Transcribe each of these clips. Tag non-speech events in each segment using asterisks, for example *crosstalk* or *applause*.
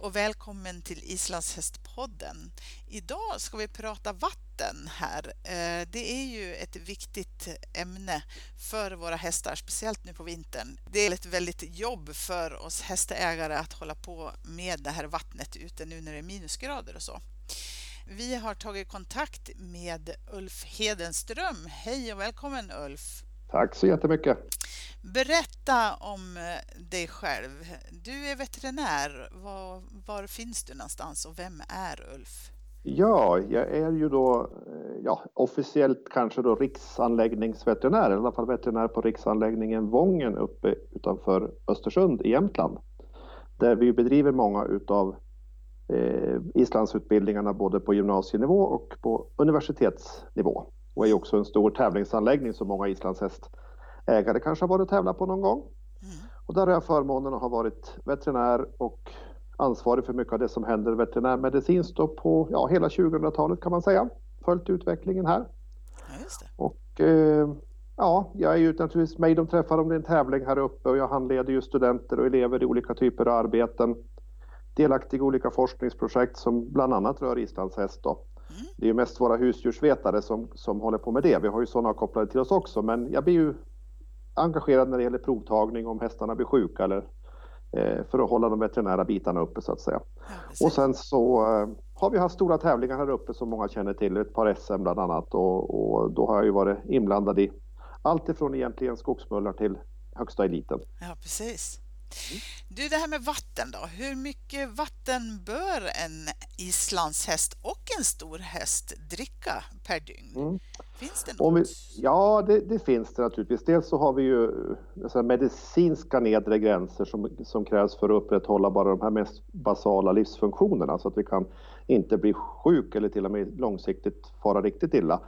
och välkommen till Islandshästpodden. Idag ska vi prata vatten här. Eh, det är ju ett viktigt ämne för våra hästar, speciellt nu på vintern. Det är ett väldigt jobb för oss hästägare att hålla på med det här vattnet ute nu när det är minusgrader och så. Vi har tagit kontakt med Ulf Hedenström. Hej och välkommen Ulf! Tack så jättemycket! Berätta om eh, dig själv. Du är veterinär. Var, var, finns du någonstans och vem är Ulf? Ja, jag är ju då eh, ja, officiellt kanske då riksanläggningsveterinär, i alla fall veterinär på riksanläggningen Vången uppe utanför Östersund i Jämtland. Där vi bedriver många utav eh, islandsutbildningarna både på gymnasienivå och på universitetsnivå. Och är också en stor tävlingsanläggning som många islandshästar ägare kanske har varit och tävlat på någon gång. Mm. Och där har jag förmånen att ha varit veterinär och ansvarig för mycket av det som händer veterinärmedicinskt på ja, hela 2000-talet kan man säga. Följt utvecklingen här. Ja, och eh, ja, jag är ju naturligtvis med de träffar om det är en tävling här uppe och jag handleder ju studenter och elever i olika typer av arbeten. Delaktig i olika forskningsprojekt som bland annat rör islandshäst. Då. Mm. Det är ju mest våra husdjursvetare som, som håller på med det. Vi har ju sådana kopplade till oss också men jag blir ju engagerad när det gäller provtagning om hästarna blir sjuka eller eh, för att hålla de veterinära bitarna uppe så att säga. Ja, och sen så eh, har vi haft stora tävlingar här uppe som många känner till, ett par SM bland annat och, och då har jag ju varit inblandad i allt ifrån egentligen skogsmullar till högsta eliten. Ja precis. Du, det här med vatten då. Hur mycket vatten bör en islandshäst och en stor häst dricka per dygn? Mm. Finns det något? Vi, ja, det, det, finns det naturligtvis. Dels så har vi ju alltså, medicinska nedre gränser som, som krävs för att upprätthålla bara de här mest basala livsfunktionerna så att vi kan inte bli sjuk eller till och med långsiktigt fara riktigt illa.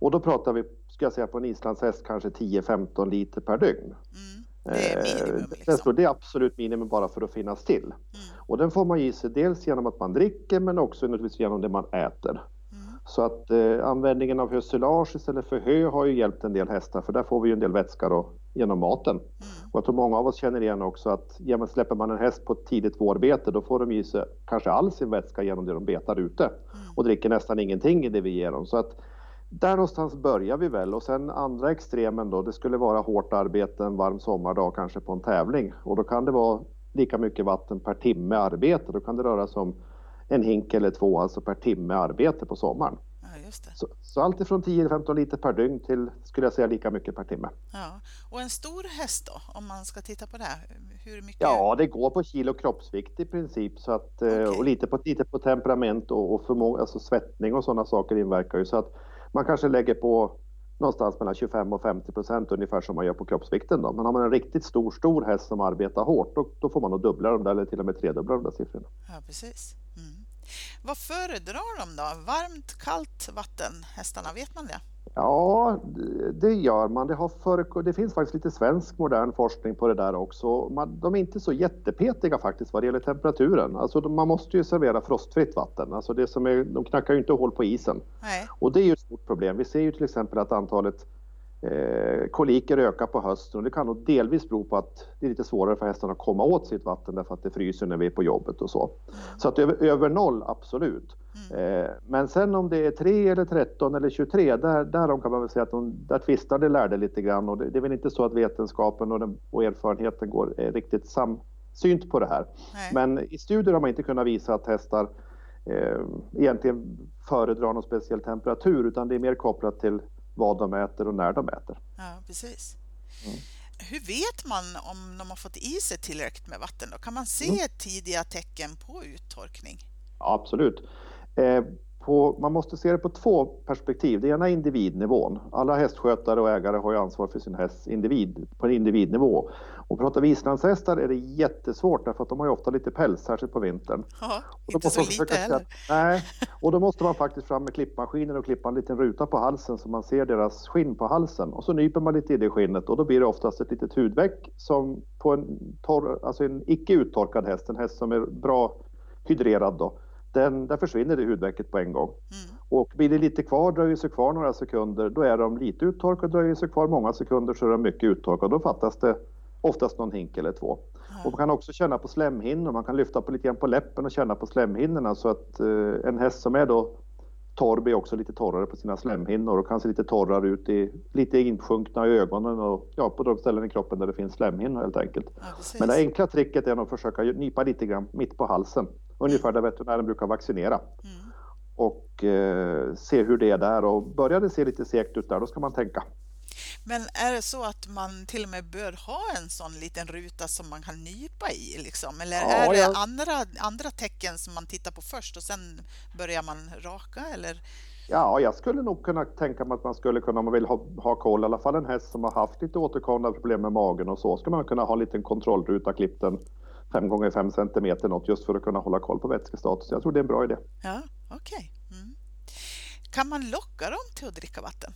Och då pratar vi, ska jag säga, på en islandshäst kanske 10-15 liter per dygn. Mm. Det är minimum? Liksom. Det är absolut minimum bara för att finnas till. Mm. Och den får man i sig dels genom att man dricker men också naturligtvis genom det man äter. Mm. Så att eh, användningen av hösilage istället för hö har ju hjälpt en del hästar för där får vi ju en del vätska då, genom maten. Mm. Och jag tror många av oss känner igen också att ja, släpper man en häst på ett tidigt vårbete då får de i sig kanske all sin vätska genom det de betar ute mm. och dricker nästan ingenting i det vi ger dem. Så att där någonstans börjar vi väl och sen andra extremen då, det skulle vara hårt arbete en varm sommardag kanske på en tävling och då kan det vara lika mycket vatten per timme arbete. Då kan det röra sig om en hink eller två alltså per timme arbete på sommaren. Ja, så, så allt ifrån 10-15 liter per dygn till skulle jag säga lika mycket per timme. Ja. Och en stor häst då, om man ska titta på det? Hur mycket? Ja, det går på kilo kroppsvikt i princip så att, okay. och lite på, lite på temperament och, och förmåga, alltså svettning och sådana saker inverkar ju. Så att man kanske lägger på någonstans mellan 25 och 50 procent ungefär som man gör på kroppsvikten. Då. Men har man en riktigt stor, stor häst som arbetar hårt då, då får man nog dubbla de där eller till och med tredubbla de där siffrorna. Ja, precis. Mm. Vad föredrar de då? Varmt, kallt vatten, hästarna? Vet man det? Ja, det gör man. Det, har för, det finns faktiskt lite svensk modern forskning på det där också. Man, de är inte så jättepetiga faktiskt vad det gäller temperaturen. Alltså, man måste ju servera frostfritt vatten. Alltså det som är, de knackar ju inte hål på isen. Nej. Och det är ju ett stort problem. Vi ser ju till exempel att antalet eh, koliker ökar på hösten och det kan nog delvis bero på att det är lite svårare för hästarna att komma åt sitt vatten därför att det fryser när vi är på jobbet och så. Mm. Så att över, över noll, absolut. Mm. Eh, men sen om det är 3 eller 13 eller 23, där, där kan man väl säga att de, där tvistar det lärde lite grann och det, det, är väl inte så att vetenskapen och, den, och erfarenheten går är riktigt samsynt på det här. Nej. Men i studier har man inte kunnat visa att hästar eh, egentligen föredrar någon speciell temperatur utan det är mer kopplat till vad de äter och när de äter. Ja, precis. Mm. Hur vet man om de har fått i sig tillräckligt med vatten? Då? Kan man se mm. tidiga tecken på uttorkning? Ja, absolut. Eh, på, man måste se det på två perspektiv. Det ena är individnivån. Alla hästskötare och ägare har ju ansvar för sin häst individ, på en individnivå. Och pratar vi islandshästar är det jättesvårt därför att de har ju ofta lite päls, särskilt på vintern. Ja, inte så lite heller. Nej, *laughs* och då måste man faktiskt fram med klippmaskinen och klippa en liten ruta på halsen så man ser deras skinn på halsen. Och så nyper man lite i det skinnet och då blir det oftast ett litet hudveck som på en, torr, alltså en icke uttorkad häst, en häst som är bra hydrerad då den, där försvinner det hudvecket på en gång. Mm. Och blir det lite kvar, dröjer sig kvar några sekunder, då är de lite uttorkade, dröjer sig kvar många sekunder så är de mycket uttorkade. Då fattas det Oftast någon hink eller två. Och man kan också känna på slemhinnor, man kan lyfta på lite grann på läppen och känna på slemhinnorna så att eh, en häst som är då torr blir också lite torrare på sina slemhinnor och kan se lite torrare ut, i, lite insjunkna i ögonen och ja, på de ställen i kroppen där det finns slemhinnor helt enkelt. Ja, Men det enkla tricket är att försöka nypa lite grann mitt på halsen, ungefär där veterinären brukar vaccinera. Mm. Och eh, se hur det är där och börjar det se lite segt ut där, då ska man tänka. Men är det så att man till och med bör ha en sån liten ruta som man kan nypa i? Liksom? Eller ja, är det ja. andra, andra tecken som man tittar på först och sen börjar man raka? Eller? Ja, jag skulle nog kunna tänka mig att man skulle kunna, om man vill ha, ha koll, i alla fall en häst som har haft lite återkommande problem med magen och så, ska man kunna ha en liten kontrollruta klippt en 5 gånger 5 centimeter något just för att kunna hålla koll på vätskestatus. Jag tror det är en bra idé. Ja, okej. Okay. Mm. Kan man locka dem till att dricka vatten?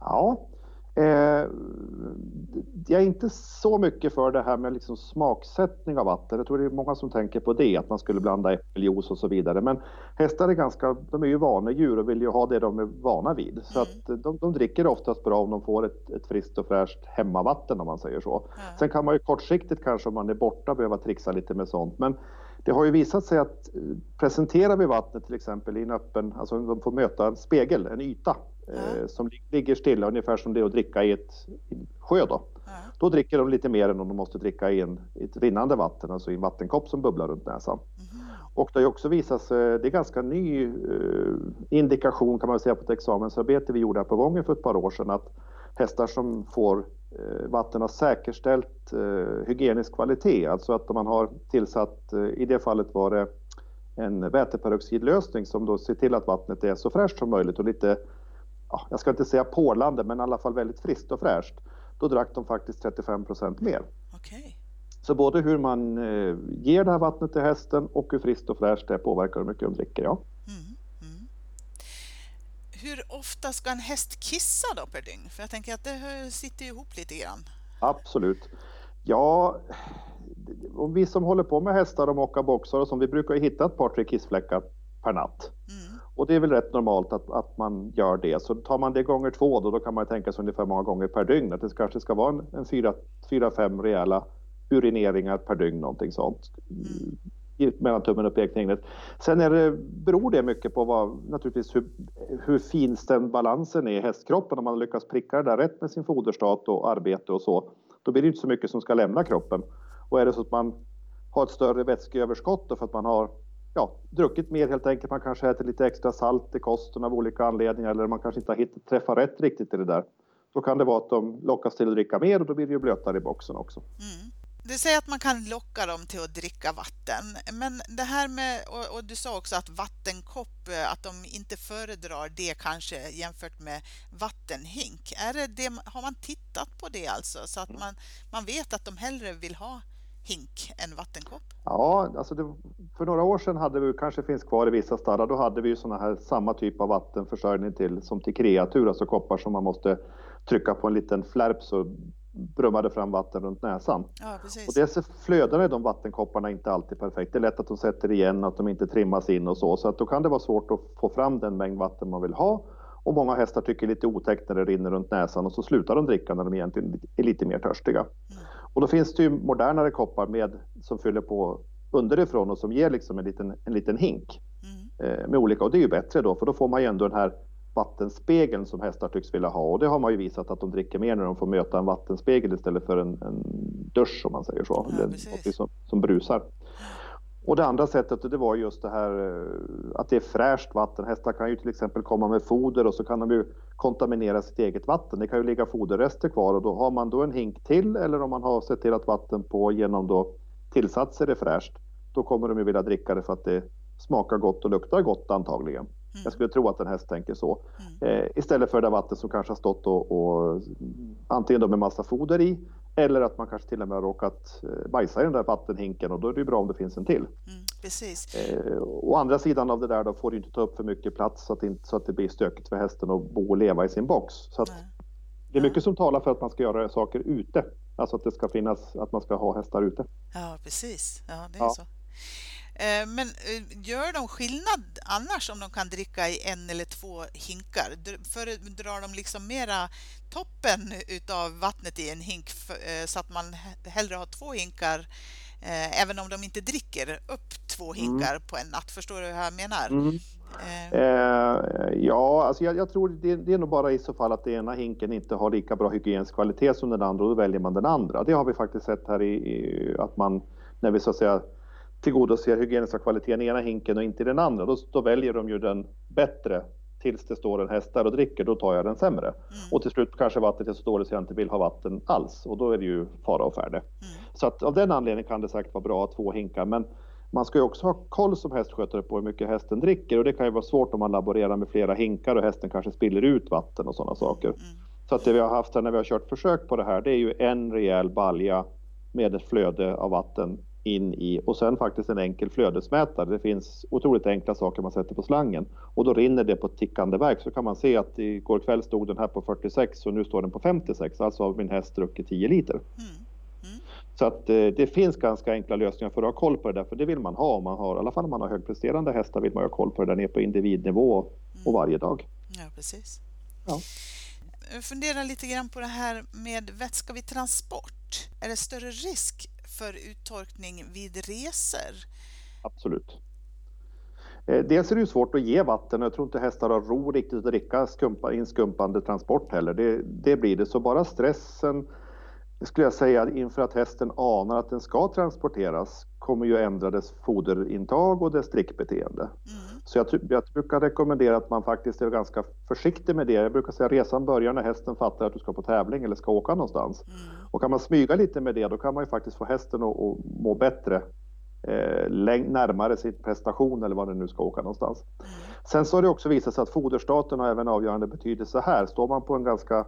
Ja, Eh, jag är inte så mycket för det här med liksom smaksättning av vatten. Jag tror det är många som tänker på det, att man skulle blanda äppeljuice och så vidare. Men hästar är ganska, de är ju vanedjur och vill ju ha det de är vana vid. Så mm. att de, de dricker oftast bra om de får ett, ett friskt och fräscht hemmavatten om man säger så. Mm. Sen kan man ju kortsiktigt kanske om man är borta behöva trixa lite med sånt. Men det har ju visat sig att eh, presenterar vi vattnet till exempel i en öppen, alltså de får möta en spegel, en yta mm. som ligger stilla, ungefär som det är att dricka i ett i sjö då. Mm. Då dricker de lite mer än om de måste dricka i, en, i ett rinnande vatten, alltså i en vattenkopp som bubblar runt näsan. Mm. Och det har också visat sig, det är ganska ny eh, indikation kan man säga på ett examensarbete vi gjorde här på Vången för ett par år sedan att hästar som får vatten har säkerställt eh, hygienisk kvalitet, alltså att man har tillsatt, eh, i det fallet var det en väteperoxidlösning som då ser till att vattnet är så fräscht som möjligt och lite ja, jag ska inte säga porlande, men i alla fall väldigt friskt och fräscht. Då drack de faktiskt 35 procent mer. Okay. Så både hur man eh, ger det här vattnet till hästen och hur friskt och fräscht det påverkar hur mycket de dricker. Ja. Hur ofta ska en häst kissa då per dygn? För jag tänker att det sitter ihop lite grann. Absolut. Ja, om vi som håller på med hästar och mockar boxar och som vi brukar hitta ett par tre kissfläckar per natt. Mm. Och det är väl rätt normalt att, att man gör det. Så tar man det gånger två då, då kan man tänka sig ungefär många gånger per dygn. Att det kanske ska vara en, en fyra, fyra, fem rejäla urineringar per dygn, någonting sånt. Mm. Mellan tummen och pekfingret. Sen är det, beror det mycket på vad, naturligtvis hur, hur finstämd balansen är i hästkroppen. Om man lyckas pricka det där rätt med sin foderstat och arbete och så, då blir det inte så mycket som ska lämna kroppen. Och är det så att man har ett större vätskeöverskott för att man har ja, druckit mer helt enkelt. Man kanske äter lite extra salt i kosten av olika anledningar eller man kanske inte har hittat träffat rätt riktigt i det där. Då kan det vara att de lockas till att dricka mer och då blir det ju blötare i boxen också. Mm. Du säger att man kan locka dem till att dricka vatten, men det här med, och, du sa också att vattenkopp, eh, att de inte föredrar det kanske jämfört med vattenhink. Är det det, har man tittat på det alltså, så att man, man vet att de hellre vill ha hink än vattenkopp? Ja, alltså det, för några år sedan hade vi, kanske finns kvar i vissa stallar, då hade vi ju såna här samma typ av vattenförsörjning till som till kreatur, alltså koppar som man måste trycka på en liten flärp så brummade fram vatten runt näsan. Ja. Och dels flödar de vattenkopparna inte alltid perfekt. Det är lätt att de sätter igen, att de inte trimmas in och så, så att då kan det vara svårt att få fram den mängd vatten man vill ha. Och många hästar tycker lite otäckt när det rinner runt näsan och så slutar de dricka när de egentligen är lite mer törstiga. Mm. Och då finns det ju modernare koppar med, som fyller på underifrån och som ger liksom en liten, en liten hink mm. eh, med olika. Och det är ju bättre då, för då får man ju ändå den här vattenspegeln som hästar tycks vilja ha. Och det har man ju visat att de dricker mer när de får möta en vattenspegel istället för en, en dusch om man säger så. Ja, Eller som, som brusar. Och det andra sättet det var just det här eh, att det är fräscht vatten. Hästar kan ju till exempel komma med foder och så kan de ju kontaminera sitt eget vatten. Det kan ju ligga foderrester kvar och då har man då en hink till eller om man har sett till att vatten på genom då tillsatser är fräscht. Då kommer de ju vilja dricka det för att det smakar gott och luktar gott antagligen. Mm. Jag skulle tro att en häst tänker så. Mm. Eh, istället för det vatten som kanske har stått och, och antingen då med massa foder i eller att man kanske till och med har råkat eh, bajsa i den där vattenhinken och då är det ju bra om det finns en till. Mm, precis. Eh, å andra sidan av det där då får du inte ta upp för mycket plats så att, inte, så att det blir stökigt för hästen att bo och leva i sin box. Så det är mycket som talar för att man ska göra saker ute. Alltså att det ska finnas, att man ska ha hästar ute. Ja, precis. Ja, det är ja. så. Eh, men eh, gör de skillnad annars om de kan dricka i en eller två hinkar? Föredrar de liksom mera toppen utav vattnet i en hink eh, så att man hellre har två hinkar även om de inte dricker upp två mm. hinkar mm. på en natt? Förstår du hur jag menar? Mm. Eh, ja, alltså jag, jag tror det, det, är nog bara i så fall att den ena hinken inte har lika bra hygienisk kvalitet som den andra och då väljer man den andra. Det har vi faktiskt sett här i, i att man när vi så att säga tillgodoser hygieniska kvaliteten i ena hinken och inte i den andra, då, då väljer de ju den bättre tills det står en häst där och dricker, då tar jag den sämre. Mm. Och till slut kanske vattnet är så dåligt så jag inte vill ha vatten alls och då är det ju fara och färde. Mm. Så att av den anledningen kan det säkert vara bra att ha två hinkar. Men man ska ju också ha koll som hästskötare på hur mycket hästen dricker och det kan ju vara svårt om man laborerar med flera hinkar och hästen kanske spiller ut vatten och sådana saker. Mm. Så att det vi har haft här när vi har kört försök på det här, det är ju en rejäl balja med ett flöde av vatten in i och sen faktiskt en enkel flödesmätare. Det finns otroligt enkla saker man sätter på slangen och då rinner det på ett tickande verk så kan man se att igår kväll stod den här på 46 och nu står den på 56. Alltså har min häst druckit 10 liter. Mm. Mm. Så att eh, det finns ganska enkla lösningar för att ha koll på det där, för det vill man ha om man har, i alla fall om man har högpresterande hästar vill man ha koll på det där nere på individnivå och mm. varje dag. Ja, precis. Ja. Jag funderar lite grann på det här med vätska vid transport. Är det större risk för uttorkning vid resor? Absolut. Eh, dels är det ju svårt att ge vatten och jag tror inte hästar har ro riktigt att dricka skumpa, inskumpande transport heller. Det, det blir det. Så bara stressen skulle jag säga inför att hästen anar att den ska transporteras kommer ju ändra dess foderintag och dess drickbeteende. Mm. Så jag, jag, brukar rekommendera att man faktiskt är ganska försiktig med det. Jag brukar säga att resan börjar när hästen fattar att du ska på tävling eller ska åka någonstans. Mm. Och kan man smyga lite med det då kan man ju faktiskt få hästen att, att må bättre eh, närmare sin prestation eller var den nu ska åka någonstans. Mm. Sen så har det också visat sig att foderstaten har även avgörande betydelse här. Står man på en ganska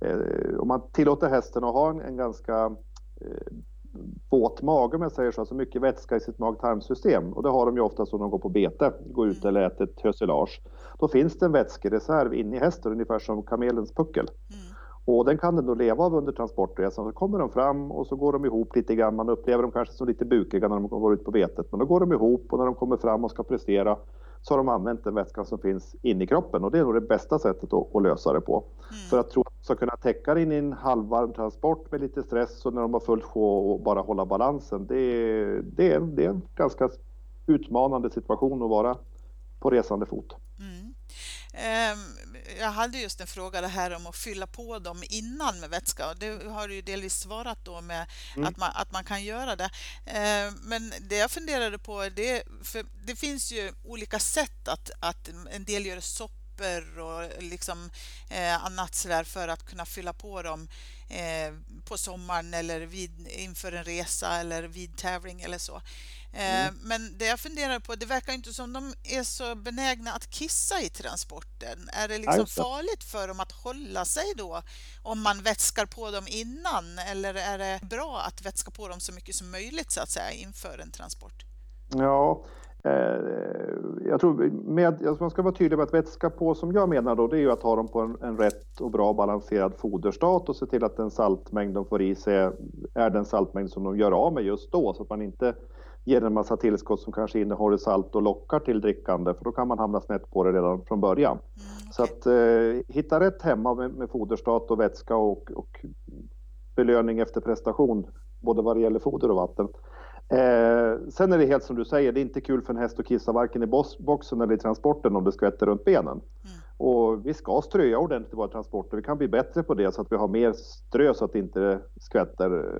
eh, om man tillåter hästen att ha en, en ganska eh, våt mage om jag säger så, alltså mycket vätska i sitt mag-tarmsystem och det har de ju ofta om de går på bete, går ut eller äter ett hösilage. Då finns det en vätskereserv inne i hästen ungefär som kamelens puckel. Mm. Och den kan den då leva av under transportresan. Så kommer de fram och så går de ihop lite grann. Man upplever dem kanske som lite bukiga när de går ut på betet. Men då går de ihop och när de kommer fram och ska prestera så har de använt den vätskan som finns inne i kroppen och det är nog det bästa sättet att, att lösa det på. Mm. För att tro att de ska kunna täcka det in i en halvvarm transport med lite stress och när de har fullt sjå och bara hålla balansen. Det är, det, är, det är en ganska utmanande situation att vara på resande fot. Mm. Jag hade just en fråga det här om att fylla på dem innan med vätska och det har du ju delvis svarat då med mm. att, man, att man kan göra det. Eh, men det jag funderade på, det, för det finns ju olika sätt att, att en del gör soppor och liksom eh, annat sådär för att kunna fylla på dem eh, på sommaren eller vid, inför en resa eller vid tävling eller så. Mm. Men det jag funderar på, det verkar inte som de är så benägna att kissa i transporten. Är det liksom farligt för dem att hålla sig då om man vätskar på dem innan eller är det bra att vätska på dem så mycket som möjligt så att säga inför en transport? Ja, eh, jag tror med, alltså man ska vara tydlig med att vätska på som jag menar då, det är ju att ha dem på en, en rätt och bra balanserad foderstat och se till att den saltmängd de får i sig är den saltmängd som de gör av med just då så att man inte ger en massa tillskott som kanske innehåller salt och lockar till drickande för då kan man hamna snett på det redan från början. Mm. Så att eh, hitta rätt hemma med, med foderstat och vätska och, och belöning efter prestation både vad det gäller foder och vatten. Eh, sen är det helt som du säger, det är inte kul för en häst att kissa varken i boxen eller i transporten om det skvätter runt benen. Mm. Och vi ska ströa ordentligt i våra transporter. Vi kan bli bättre på det så att vi har mer strö så att det inte skvätter.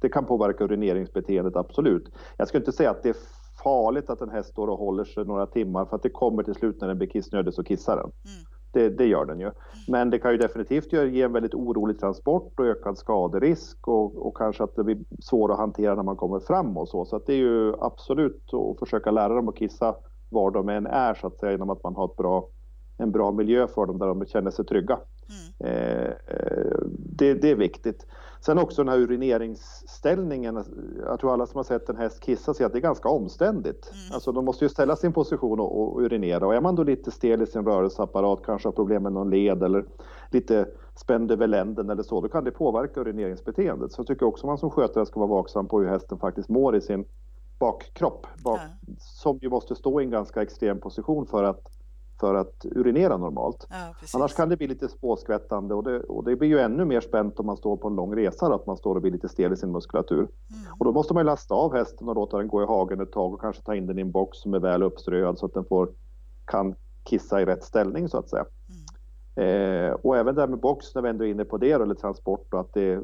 Det kan påverka urineringsbeteendet, absolut. Jag skulle inte säga att det är farligt att en häst står och håller sig några timmar för att det kommer till slut när den blir kissnödig så kissar den. Mm. Det, det, gör den ju. Men det kan ju definitivt ge en väldigt orolig transport och ökad skaderisk och, och kanske att det blir svårt att hantera när man kommer fram och så. Så det är ju absolut att försöka lära dem att kissa var de än är så att säga genom att man har ett bra en bra miljö för dem där de känner sig trygga. Mm. Eh, eh, det, det, är viktigt. Sen också den här urineringsställningen. Jag tror alla som har sett en häst kissa ser att det är ganska omständigt. Mm. Alltså de måste ju ställa sin position och, och, urinera och är man då lite stel i sin rörelseapparat, kanske har problem med någon led eller lite spänd över länden eller så, då kan det påverka urineringsbeteendet. Så jag tycker också man som skötare ska vara vaksam på hur hästen faktiskt mår i sin bakkropp bak, ja. som ju måste stå i en ganska extrem position för att, för att urinera normalt. Ja, Annars kan det bli lite spåskvättande och det, och det blir ju ännu mer spänt om man står på en lång resa, att man står och blir lite stel i sin muskulatur. Mm. Och då måste man ju lasta av hästen och låta den gå i hagen ett tag och kanske ta in den i en box som är väl uppströad så att den får, kan kissa i rätt ställning så att säga. Eh, och även där med box, när vi ändå är inne på det, eller transport, och att det,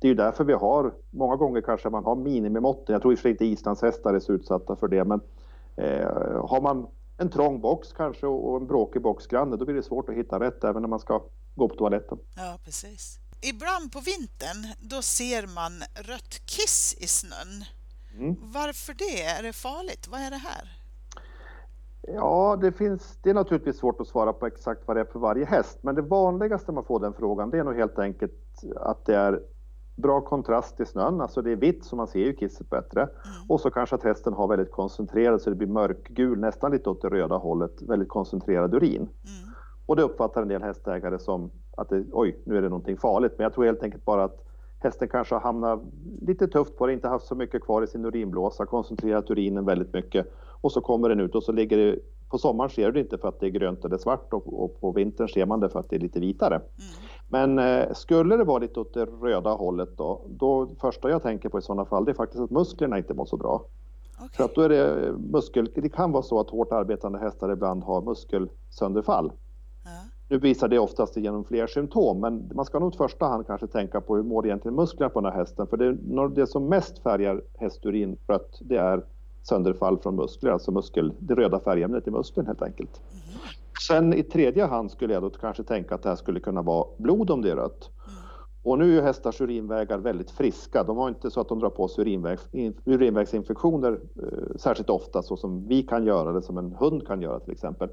det är ju därför vi har, många gånger kanske man har minimimåtten, jag tror i och för sig inte islandshästar är så utsatta för det, men eh, har man en trång box kanske och en bråkig boxgranne, då blir det svårt att hitta rätt även när man ska gå på toaletten. Ja, precis. Ibland på vintern, då ser man rött kiss i snön. Mm. Varför det? Är det farligt? Vad är det här? Ja, det, finns, det är naturligtvis svårt att svara på exakt vad det är för varje häst, men det vanligaste man får den frågan det är nog helt enkelt att det är bra kontrast i snön, alltså det är vitt så man ser ju kisset bättre. Mm. Och så kanske att hästen har väldigt koncentrerad så det blir mörkgul, nästan lite åt det röda hållet, väldigt koncentrerad urin. Mm. Och det uppfattar en del hästägare som att det, oj, nu är det någonting farligt. Men jag tror helt enkelt bara att hästen kanske har hamnat lite tufft på det, inte haft så mycket kvar i sin urinblåsa, koncentrerat urinen väldigt mycket och så kommer den ut och så ligger det på sommaren ser du det inte för att det är grönt eller svart och, och på vintern ser man det för att det är lite vitare. Mm. Men eh, skulle det vara lite åt det röda hållet då, då första jag tänker på i sådana fall det är faktiskt att musklerna inte mår så bra. Okay. För att då är det muskel, det kan vara så att hårt arbetande hästar ibland har muskelsönderfall. Ja. Nu visar det oftast genom fler symptom, men man ska nog i första hand kanske tänka på hur mår egentligen musklerna på den här hästen? För det, det som mest färgar hästurin rött, det är sönderfall från muskler, alltså muskel, det röda färgämnet i muskeln helt enkelt. Mm. Sen i tredje hand skulle jag då kanske tänka att det här skulle kunna vara blod om det är rött. Mm. Och nu är ju hästars urinvägar väldigt friska. De har inte så att de drar på sig urinvägs, urinvägsinfektioner eh, särskilt ofta så som vi kan göra det, som en hund kan göra till exempel.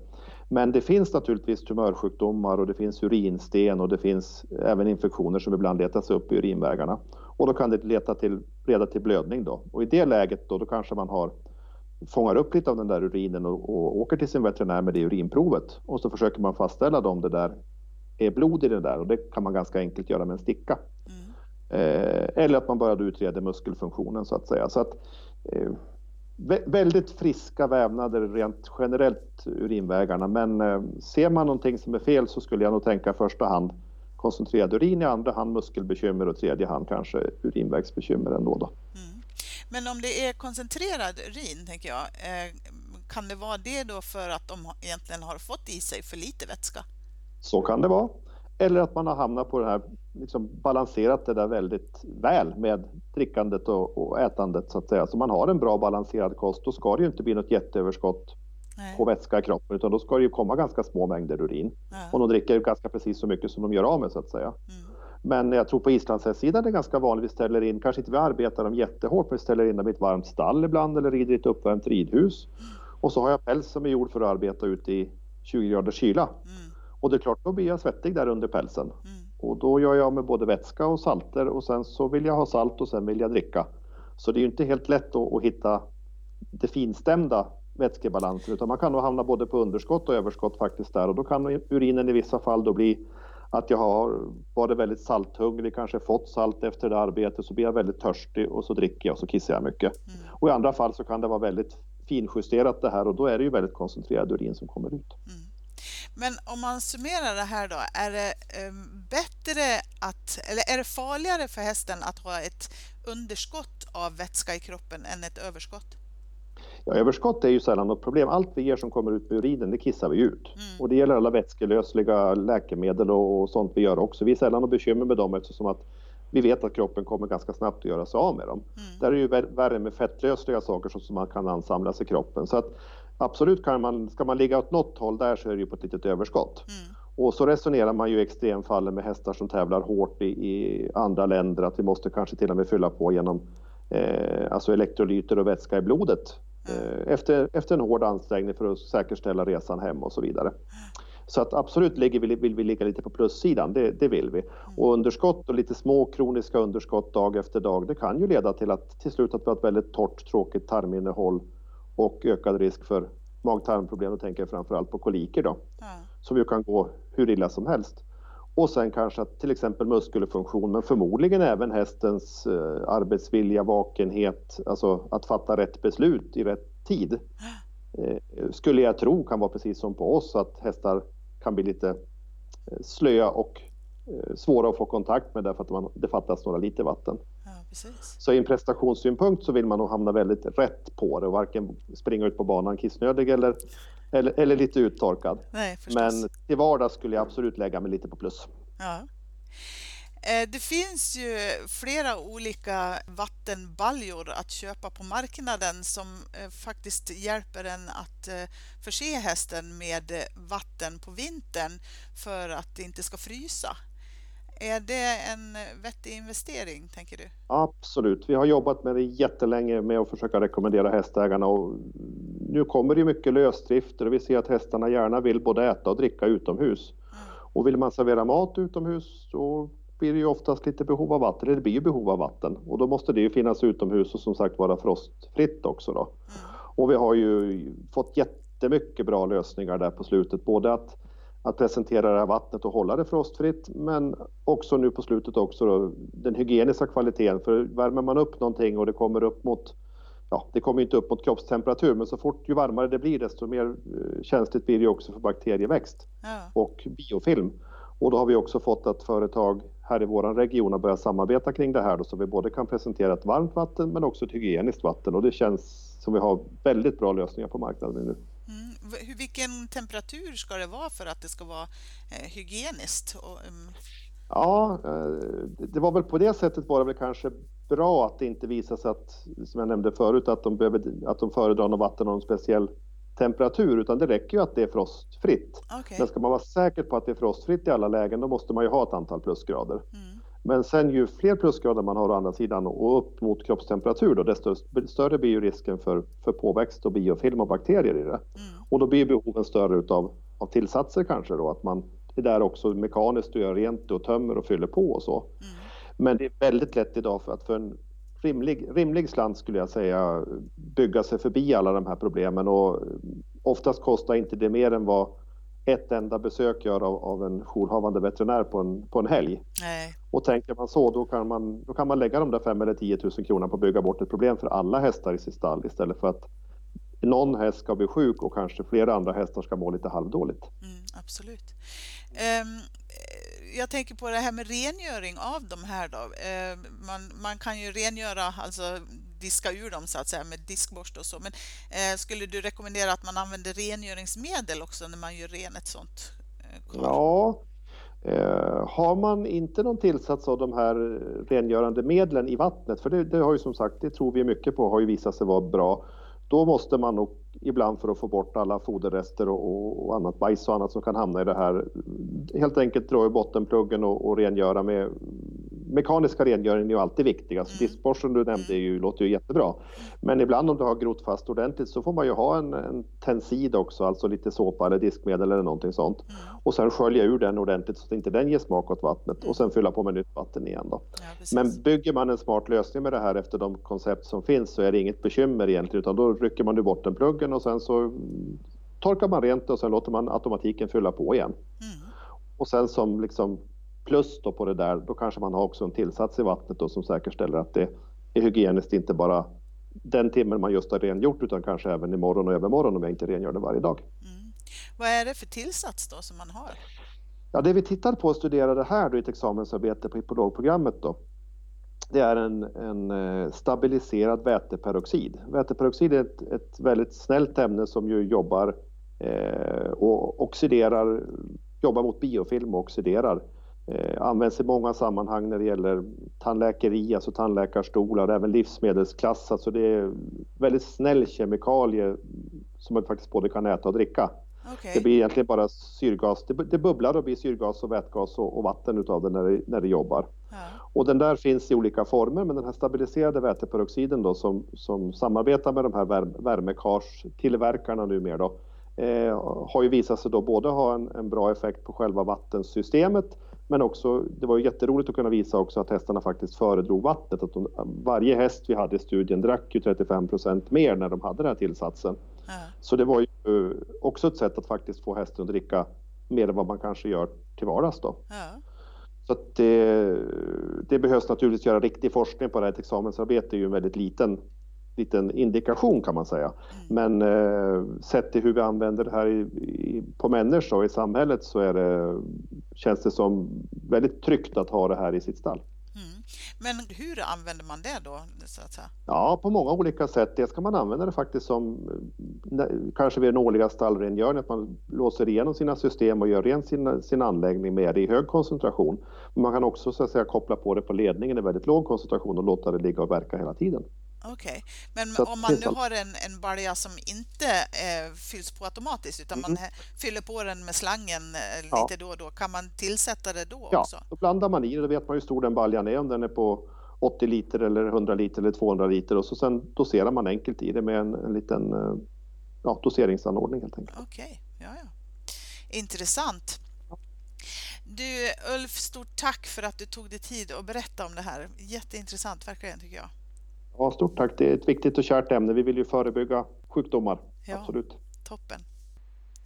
Men det finns naturligtvis tumörsjukdomar och det finns urinsten och det finns även infektioner som ibland letar sig upp i urinvägarna. Och då kan det leta till, leda till blödning då. Och i det läget då, då kanske man har fångar upp lite av den där urinen och, och åker till sin veterinär med det urinprovet och så försöker man fastställa om det där är blod i det där och det kan man ganska enkelt göra med en sticka. Mm. Eh, eller att man börjar utreda muskelfunktionen så att säga. Så att, eh, väldigt friska vävnader rent generellt urinvägarna men eh, ser man någonting som är fel så skulle jag nog tänka i första hand koncentrerad urin, i andra hand muskelbekymmer och tredje hand kanske urinvägsbekymmer ändå. Då. Mm. Men om det är koncentrerad urin, tänker jag, eh, kan det vara det då för att de egentligen har fått i sig för lite vätska? Så kan det vara. Eller att man har hamnat på det här, liksom balanserat det där väldigt väl med drickandet och, och ätandet så att säga. Så man har en bra balanserad kost, då ska det ju inte bli något jätteöverskott Nej. på vätska i kroppen utan då ska det ju komma ganska små mängder urin. Ja. Och de dricker ganska precis så mycket som de gör av med så att säga. Mm. Men jag tror på islandshästsidan är det ganska vanligt vi ställer in, kanske inte vi arbetar dem jättehårt, men vi ställer in dem i ett varmt stall ibland eller rider i ett uppvärmt ridhus. Och så har jag päls som är gjord för att arbeta ute i 20 graders kyla. Mm. Och det är klart, då blir jag svettig där under pälsen. Mm. Och då gör jag med både vätska och salter och sen så vill jag ha salt och sen vill jag dricka. Så det är ju inte helt lätt att, att hitta det finstämda vätskebalansen utan man kan nog hamna både på underskott och överskott faktiskt där och då kan urinen i vissa fall då bli att jag har varit väldigt salthungrig, kanske fått salt efter det arbetet, så blir jag väldigt törstig och så dricker jag och så kissar jag mycket. Mm. Och i andra fall så kan det vara väldigt finjusterat det här och då är det ju väldigt koncentrerad urin som kommer ut. Mm. Men om man summerar det här då, är det ehm, bättre att, eller är det farligare för hästen att ha ett underskott av vätska i kroppen än ett överskott? Ja, överskott är ju sällan något problem. Allt vi ger som kommer ut med urinen, det kissar vi ut. Mm. Och det gäller alla vätskelösliga läkemedel och sånt vi gör också. Vi är sällan något bekymmer med dem eftersom att vi vet att kroppen kommer ganska snabbt att göra sig av med dem. Mm. Där är det ju värre med fettlösliga saker som man kan ansamlas i kroppen. Så att absolut kan man, ska man ligga åt något håll där så är det ju på ett litet överskott. Mm. Och så resonerar man ju i extremfallen med hästar som tävlar hårt i, i, andra länder att vi måste kanske till och med fylla på genom eh, alltså elektrolyter och vätska i blodet efter, efter en hård ansträngning för att säkerställa resan hem och så vidare. Så att absolut ligger vi, vill vi ligga lite på plussidan, det, det vill vi. Och underskott och lite små kroniska underskott dag efter dag, det kan ju leda till att till slut att vi har ett väldigt torrt, tråkigt tarminnehåll och ökad risk för mag-tarmproblem. Då tänker jag framförallt på koliker då, mm. som ju kan gå hur illa som helst. Och sen kanske att till exempel muskelfunktion, men förmodligen även hästens eh, arbetsvilja, vakenhet, alltså att fatta rätt beslut i rätt tid. Eh, skulle jag tro kan vara precis som på oss, att hästar kan bli lite eh, slöa och eh, svåra att få kontakt med därför att man, det fattas några liter vatten. Ja. Så i en prestationssynpunkt så vill man nog hamna väldigt rätt på det och varken springa ut på banan kissnödig eller, eller, eller lite uttorkad. Nej. Men till vardags skulle jag absolut lägga mig lite på plus. Ja. Eh, Det finns ju flera olika vattenbaljor att köpa på marknaden som eh, faktiskt hjälper en att eh, förse hästen med vatten på vintern för att det inte ska frysa. Är det en vettig investering, tänker du? Absolut, vi har jobbat med det jättelänge med att försöka rekommendera hästägarna och nu kommer det mycket lösdrifter och vi ser att hästarna gärna vill både äta och dricka utomhus. Och vill man servera mat utomhus så blir det ju oftast lite behov av vatten, eller det blir ju behov av vatten och då måste det ju finnas utomhus och som sagt vara frostfritt också då. Och vi har ju fått jättemycket bra lösningar där på slutet, både att, att presentera det här vattnet och hålla det frostfritt, men också nu på slutet också då, den hygieniska kvaliteten. För värmer man upp någonting och det kommer upp mot Ja, det kommer inte upp mot kroppstemperatur, men så fort ju varmare det blir desto mer eh, känsligt blir det också för bakterieväxt Ja. och biofilm. Och då har vi också fått att företag här i vår region har börjat samarbeta kring det här då, så vi både kan presentera ett varmt vatten men också ett hygieniskt vatten och det känns som vi har väldigt bra lösningar på marknaden nu. Vilken temperatur ska det vara för att det ska vara eh, hygieniskt? Mm, Ja, eh, det var väl på det sättet var det väl kanske bra att det inte visade sig att, som jag nämnde förut, att de, behöver, att de föredrar något vatten av någon speciell temperatur, utan det räcker ju att det är frostfritt. Okej. Men ska man vara säker på att det är frostfritt i alla lägen, då måste man ju ha ett antal plusgrader. Mm. Men sen ju fler plusgrader man har å andra sidan och upp mot kroppstemperatur, då, desto större blir ju risken för, för påväxt och biofilm och bakterier i det. Mm. Och då blir behoven större utav, av tillsatser kanske då, att man är där också mekaniskt och gör rent och tömmer och fyller på och så. Mm. Men det är väldigt lätt idag för att för en rimlig, rimlig slant skulle jag säga bygga sig förbi alla de här problemen och oftast kostar inte det mer än vad ett enda besök gör av, av en jourhavande veterinär på en, på en helg. Nej. Och tänker man så, då kan man, då kan man lägga de där 5 eller 10 000 kronorna på att bygga bort ett problem för alla hästar i sitt stall istället för att någon häst ska bli sjuk och kanske flera andra hästar ska må lite halvdåligt. Mm, absolut. Eh, jag tänker på det här med rengöring av de här då. Ehm, man, man kan ju rengöra, alltså diska ur dem så att säga med diskborste och så. Men eh, skulle du rekommendera att man använder rengöringsmedel också när man gör ren ett sånt kar? Ja, eh, har man inte någon tillsats av de här rengörande medlen i vattnet, för det, det har ju som sagt, det tror vi mycket på, har ju visat sig vara bra. Då måste man nog ibland för att få bort alla foderrester och, och, och annat bajs och annat som kan hamna i det här, helt enkelt dra i bottenpluggen och, och rengöra med mekaniska rengöringen är ju alltid viktig. Alltså Mm. diskborsten du nämnde ju, låter ju jättebra. Men ibland om du har grott fast ordentligt så får man ju ha en, en tensid också, alltså lite såpa eller diskmedel eller någonting sånt. Mm. Och sen skölja ur den ordentligt så att inte den ger smak åt vattnet och sen fylla på med nytt vatten igen då. Ja. Men bygger man en smart lösning med det här efter de koncept som finns så är det inget bekymmer egentligen utan då rycker man ur bottenpluggen och sen så mm, torkar man rent och sen låter man automatiken fylla på igen. Mm. Och sen som liksom plus då på det där, då kanske man har också en tillsats i vattnet då som säkerställer att det är hygieniskt inte bara den timmen man just har rengjort utan kanske även imorgon och övermorgon om jag inte rengör det varje dag. Mm. Vad är det för tillsats då som man har? Ja, det vi tittar på och studerade här då i ett examensarbete på hippologprogrammet då, det är en, en eh, stabiliserad väteperoxid. Väteperoxid är ett, ett väldigt snällt ämne som ju jobbar eh, och oxiderar, jobbar mot biofilm och oxiderar. Eh, används i många sammanhang när det gäller tandläkeri, alltså tandläkarstolar, även livsmedelsklass. Alltså det är väldigt snäll kemikalie som man faktiskt både kan äta och dricka. Okej. Det blir egentligen bara syrgas. Det, det bubblar och blir syrgas och vätgas och, och vatten utav det när, det när det jobbar. Ja. Och den där finns i olika former, men den här stabiliserade väteperoxiden då som, som samarbetar med de här värme, värmekarstillverkarna numera då, eh, har ju visat sig då både ha en, en bra effekt på själva vattensystemet men också, det var ju jätteroligt att kunna visa också att hästarna faktiskt föredrog vattnet. Att de, varje häst vi hade i studien drack ju 35% mer när de hade den här tillsatsen. Ja. Så det var ju eh, också ett sätt att faktiskt få hästen att dricka mer än vad man kanske gör till vardags då. Ja. Så det, det behövs naturligtvis göra riktig forskning på det här. Ett examensarbete är ju en väldigt liten, liten indikation kan man säga. Men eh, sett till hur vi använder det här i, i, på människor och i samhället så är det, känns det som väldigt tryggt att ha det här i sitt stall. Mm. Men hur använder man det då? Ja, på många olika sätt. Det ska man använda det faktiskt som kanske vid den årliga stallrengöringen, att man låser igenom sina system och gör rent sin, sin anläggning med det i hög koncentration. Men man kan också så att säga, koppla på det på ledningen i väldigt låg koncentration och låta det ligga och verka hela tiden. Okej, okay. men så om man nu har en, en balja som inte eh, fylls på automatiskt utan mm. man fyller på den med slangen eh, lite ja. då och då, kan man tillsätta det då ja, också? Ja, då blandar man i det, då vet man hur stor den baljan är, om den är på 80 liter eller 100 liter eller 200 liter och så sen doserar man enkelt i det med en, en liten eh, ja, doseringsanordning helt enkelt. Okej, okay. ja, ja. Intressant. Du Ulf, stort tack för att du tog dig tid att berätta om det här. Jätteintressant verkligen tycker jag. Ja, stort tack. Det är ett viktigt och kärt ämne. Vi vill ju förebygga sjukdomar. Ja, Absolut. Toppen.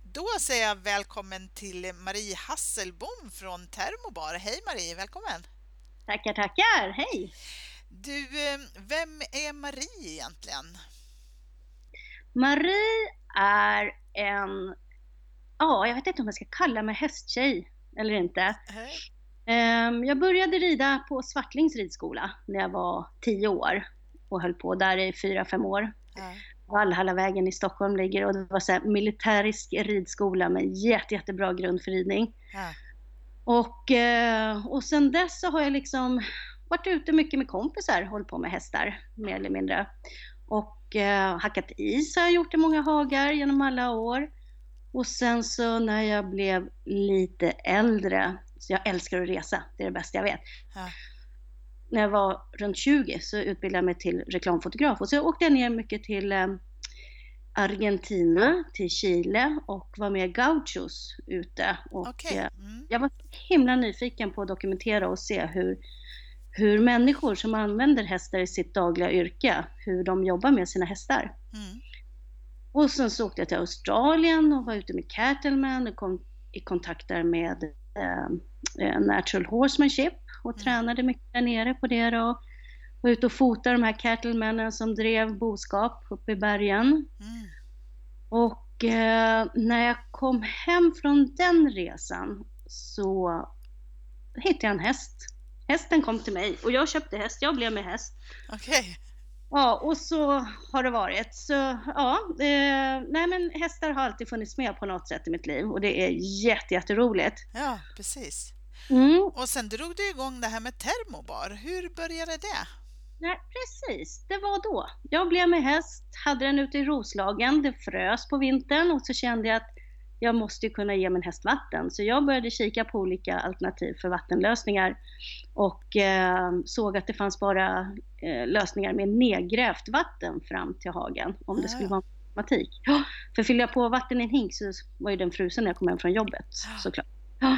Då säger jag välkommen till Marie Hasselbom från Termobar. Hej Marie, välkommen! Tackar, tackar! Hej! Du, eh, vem är Marie egentligen? Marie är en, ja, jag vet inte om jag ska kalla mig hästtjej eller inte. Hej. Ehm, jag började rida på Svartlings ridskola när jag var tio år och höll på där i fyra, fem år. Ja. Valhallavägen i Stockholm ligger och det var så här militärisk ridskola med jätte, jättebra grund för ridning. Ja. Och, eh, och sen dess så har jag liksom varit ute mycket med kompisar, hållit på med hästar mer eller mindre. Och eh, hackat is har jag gjort i många hagar genom alla år. Och sen så när jag blev lite äldre, så jag älskar att resa, det är det bästa jag vet. Ja när jag var runt 20 så utbildade jag mig till reklamfotograf och så åkte jag ner mycket till eh, Argentina, till Chile och var med gauchos ute. Och okay. Eh, mm. Jag var himla nyfiken på att dokumentera och se hur, hur människor som använder hästar i sitt dagliga yrke, hur de jobbar med sina hästar. Mm. Och sen så åkte jag till Australien och var ute med Cattleman och kom i kontakt där med eh, eh Natural Horsemanship och mm. tränade mycket där nere på det då. Var ute och fotade de här cattlemännen som drev boskap uppe i bergen. Mm. Och eh, när jag kom hem från den resan så hittade jag en häst. Hästen kom till mig och jag köpte häst, jag blev med häst. Okay. Ja, och så har det varit. Så ja, eh, nej men hästar har alltid funnits med på något sätt i mitt liv och det är jätte, jätteroligt. Ja, precis. Mm. Och sen drog du igång det här med termobar. Hur började det? Nej, precis, det var då. Jag blev med häst, hade den ute i Roslagen, det frös på vintern och så kände jag att jag måste kunna ge min häst vatten. Så jag började kika på olika alternativ för vattenlösningar och eh, såg att det fanns bara eh, lösningar med nedgrävt vatten fram till hagen om det skulle vara problematik. Ja, för fyller jag på vatten i en hink så var ju den frusen när jag kom hem från jobbet såklart. Ja,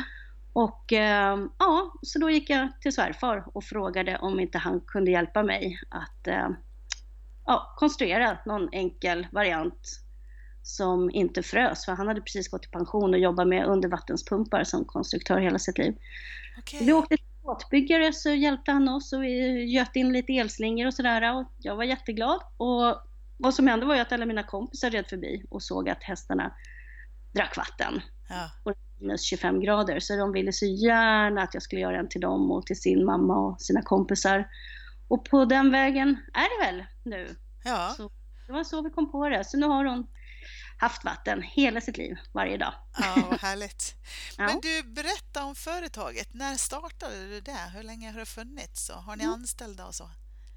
och eh, ja, så då gick jag till svärfar och frågade om inte han kunde hjälpa mig att eh, ja, konstruera någon enkel variant som inte frös, för han hade precis gått i pension och jobbat med undervattenspumpar som konstruktör hela sitt liv. Okay. Vi åkte till båtbyggare så hjälpte han oss och vi göt in lite elslingor och sådär och jag var jätteglad. Och vad som hände var ju att alla mina kompisar red förbi och såg att hästarna drack vatten. Ja. Och minus 25 grader. Så de ville så gärna att jag skulle göra en till dem och till sin mamma och sina kompisar. Och på den vägen är det väl nu. Ja. Så det var så vi kom på det. Så nu har hon haft vatten hela sitt liv, varje dag. Ja, vad *laughs* härligt. ja. Men du, berätta om företaget. När startade du det? Hur länge har det funnits? Och har ni mm. anställda och så?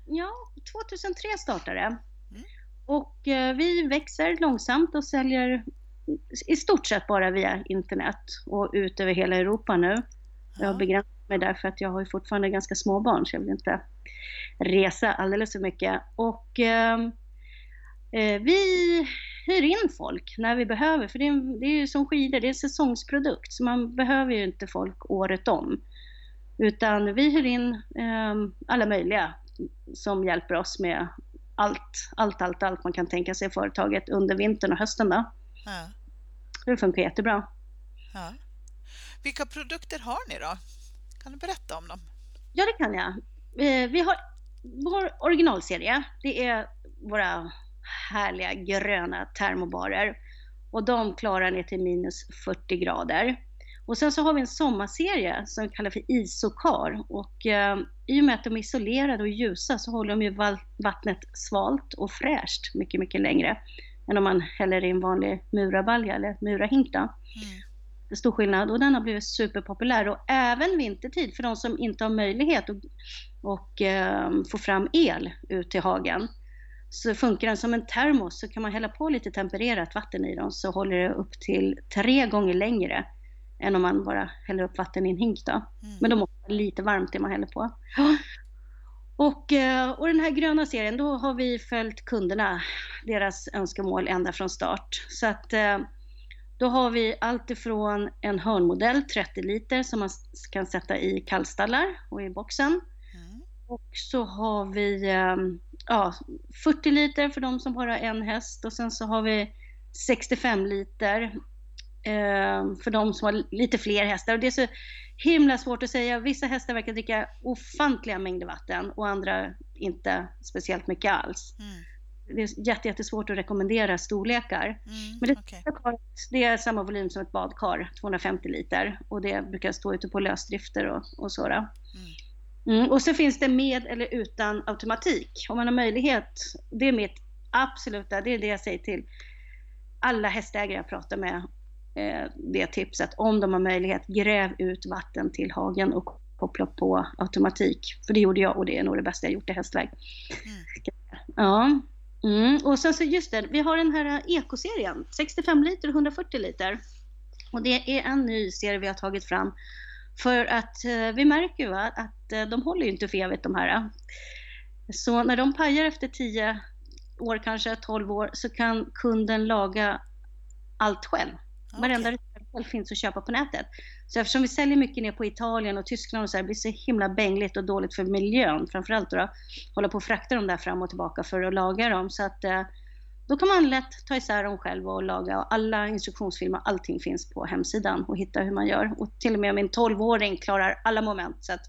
Ja, 2003 startade det. Mm. Och eh, vi växer långsamt och säljer i stort sett bara via internet och ut över hela Europa nu. Jag har begränsat mig därför att jag har ju fortfarande ganska små barn så jag vill inte resa alldeles för mycket. Och ehm, eh, vi hyr in folk när vi behöver, för det är, det är ju som skidor, det är en säsongsprodukt, så man behöver ju inte folk året om. Utan vi hyr in eh, alla möjliga som hjälper oss med allt, allt, allt, allt man kan tänka sig i företaget under vintern och hösten. Då. Ja. Det funkar jättebra. Ja. Vilka produkter har ni då? Kan du berätta om dem? Ja, det kan jag. Eh, vi har vår originalserie. Det är våra härliga gröna termobarer och de klarar ner till minus 40 grader. Och sen så har vi en sommarserie som vi kallar för Isokar och eh, i och med att de är isolerade och ljusa så håller de ju vattnet svalt och fräscht mycket, mycket längre än om man häller i en vanlig murabalja eller murahink. Mm. Det är stor skillnad och den har blivit superpopulär och även vintertid för de som inte har möjlighet att och, eh, få fram el ut till hagen så funkar den som en termos så kan man hälla på lite tempererat vatten i dem så håller det upp till tre gånger längre än om man bara häller upp vatten i en hink då. Mm. Men då måste det vara lite varmt det man häller på. Och, eh, och den här gröna serien, då har vi följt kunderna, deras önskemål ända från start. Så att eh, då har vi allt ifrån en hörnmodell, 30 liter, som man kan sätta i kallstallar och i boxen. Mm. Och så har vi eh, ja, 40 liter för de som bara har en häst och sen så har vi 65 liter eh, för de som har lite fler hästar. Och det är så himla svårt att säga. Vissa hästar verkar dricka ofantliga mängder vatten och andra inte speciellt mycket alls. Mm. Det är jätte, jättesvårt att rekommendera storlekar. Mm, Men det, okay. det, är samma volym som ett badkar, 250 liter. Och det brukar stå ute på lösdrifter och, och så. Mm. Mm. Och så finns det med eller utan automatik. Om man har möjlighet, det är mitt absoluta, det är det jag säger till alla hästägare jag pratar med Eh, det tipset. Om de har möjlighet, gräv ut vatten till hagen och koppla på automatik. För det gjorde jag och det är nog det bästa jag gjort i hästväg. Mm. Ja. Mm. Och sen så just det, vi har den här ekoserien, 65 liter och 140 liter. Och det är en ny serie vi har tagit fram. För att eh, vi märker ju att eh, de håller ju inte för evigt de här. Så när de pajar efter 10 år, kanske 12 år, så kan kunden laga allt själv. Okay. Varenda reservdel finns att köpa på nätet. Så eftersom vi säljer mycket ner på Italien och Tyskland och så här, det blir så himla bängligt och dåligt för miljön framförallt då, då hålla på och frakta dem där fram och tillbaka för att laga dem. Så att eh, då kan man lätt ta isär dem själv och laga och alla instruktionsfilmer, allting finns på hemsidan och hitta hur man gör. Och till och med min 12-åring klarar alla moment så att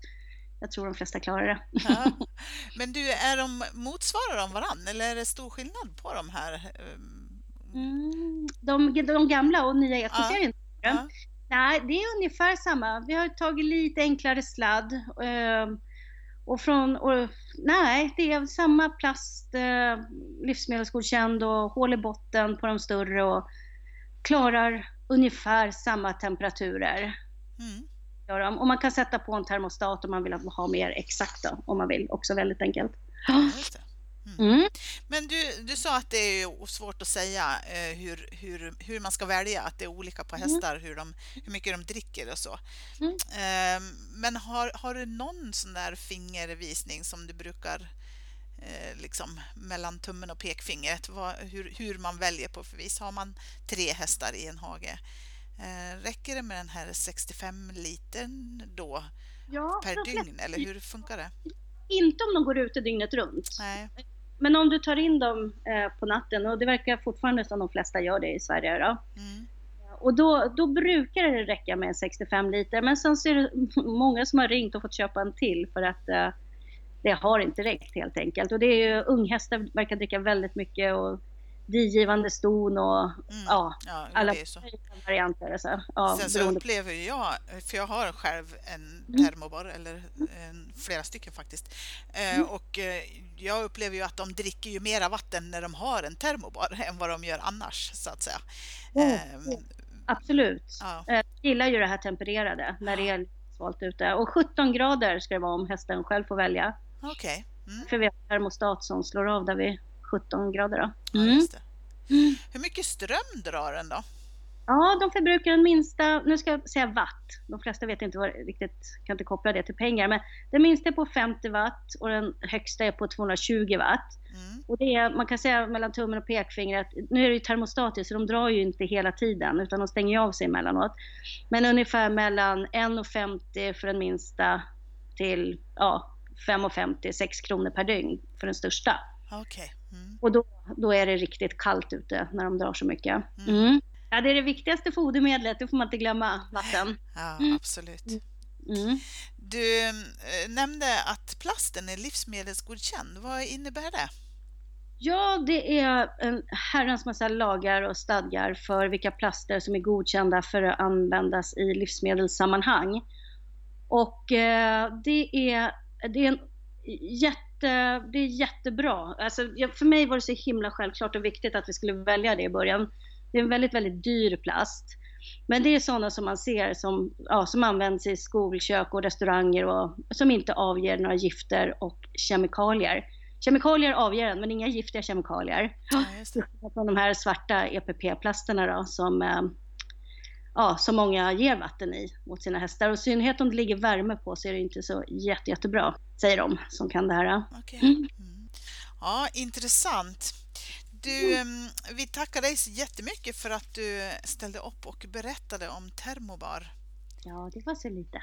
jag tror de flesta klarar det. Ja. *laughs* Men du, är de, motsvarar de varandra eller är det stor skillnad på de här Mm, de, de gamla och nya ekoserien? Ja. Ja. Nej, det är ungefär samma. Vi har tagit lite enklare sladd. Eh, och från, och, nej, det är samma plast, eh, livsmedelsgodkänd och hål i botten på de större och klarar ungefär samma temperaturer. Mm. Och man kan sätta på en termostat om man vill ha mer exakt då, om man vill, också väldigt enkelt. Ja, Mm. mm. Men du, du sa att det är svårt att säga eh, hur, hur, hur man ska välja, att det är olika på mm. hästar, hur, de, hur mycket de dricker och så. Mm. Eh, men har, har du någon sån där fingervisning som du brukar eh, liksom mellan tummen och pekfingret, vad, hur, hur man väljer på för vis? Har man tre hästar i en hage, eh, räcker det med den här 65 litern då ja, per dygn eller hur funkar det? Inte om de går ute dygnet runt. Nej. Men om du tar in dem eh, på natten, och det verkar fortfarande som de flesta gör det i Sverige då. Mm. Och då, då brukar det räcka med 65 liter, men sen så är det *laughs* många som har ringt och fått köpa en till för att eh, det har inte räckt helt enkelt. Och det är ju unghästar verkar dricka väldigt mycket och digivande ston och mm. ja, ja, alla varianter. Så, ja, Sen så upplever jag, för jag har själv en mm. termobar, eller en, flera stycken faktiskt, eh, mm. och eh, jag upplever ju att de dricker ju mera vatten när de har en termobar *laughs* än vad de gör annars, så att säga. Mm. Absolut. Ja. Jag gillar ju det här tempererade när det är svalt ute. Och 17 grader ska det vara om hästen själv får välja. Okej. Okay. Mm. För vi har termostat som slår av där vid 17 grader. Då. Mm. Ja, mm. Hur mycket ström drar den då? Ja, de förbrukar den minsta, nu ska jag säga watt. De flesta vet inte vad, riktigt, kan inte koppla det till pengar. Men den minsta är på 50 watt och den högsta är på 220 watt. Mm. Och det är, man kan säga mellan tummen och pekfingret, nu är det ju termostatiskt så de drar ju inte hela tiden utan de stänger av sig emellanåt. Men ungefär mellan 1,50 för den minsta till ja, 5,50, 6 kronor per dygn för den största. Okay. Mm. Och då, då är det riktigt kallt ute när de drar så mycket. Mm. mm. Ja, det är det viktigaste fodermedlet, det får man inte glömma, vatten. Ja, absolut. Mm. Du eh, nämnde att plasten är livsmedelsgodkänd. Vad innebär det? Ja, det är en herrans massa lagar och stadgar för vilka plaster som är godkända för att användas i livsmedelssammanhang. Och eh, det, är, det, är en jätte, det är jättebra. Alltså, för mig var det så himla självklart och viktigt att vi skulle välja det i början. Det är en väldigt, väldigt dyr plast. Men det är sådana som man ser som, ja, som används i skolkök och restauranger och som inte avger några gifter och kemikalier. Kemikalier avger den, men inga giftiga kemikalier. Ja, Från de här svarta EPP-plasterna då, som, eh, ja, som många ger vatten i åt sina hästar. Och i synnerhet om det ligger värme på så är det inte så jätte, jättebra, säger de som kan det här. Okay. Mm. Ja, intressant. Du, mm, vi tackar dig så jättemycket för att du ställde upp och berättade om Termobar. Ja, det var så lite.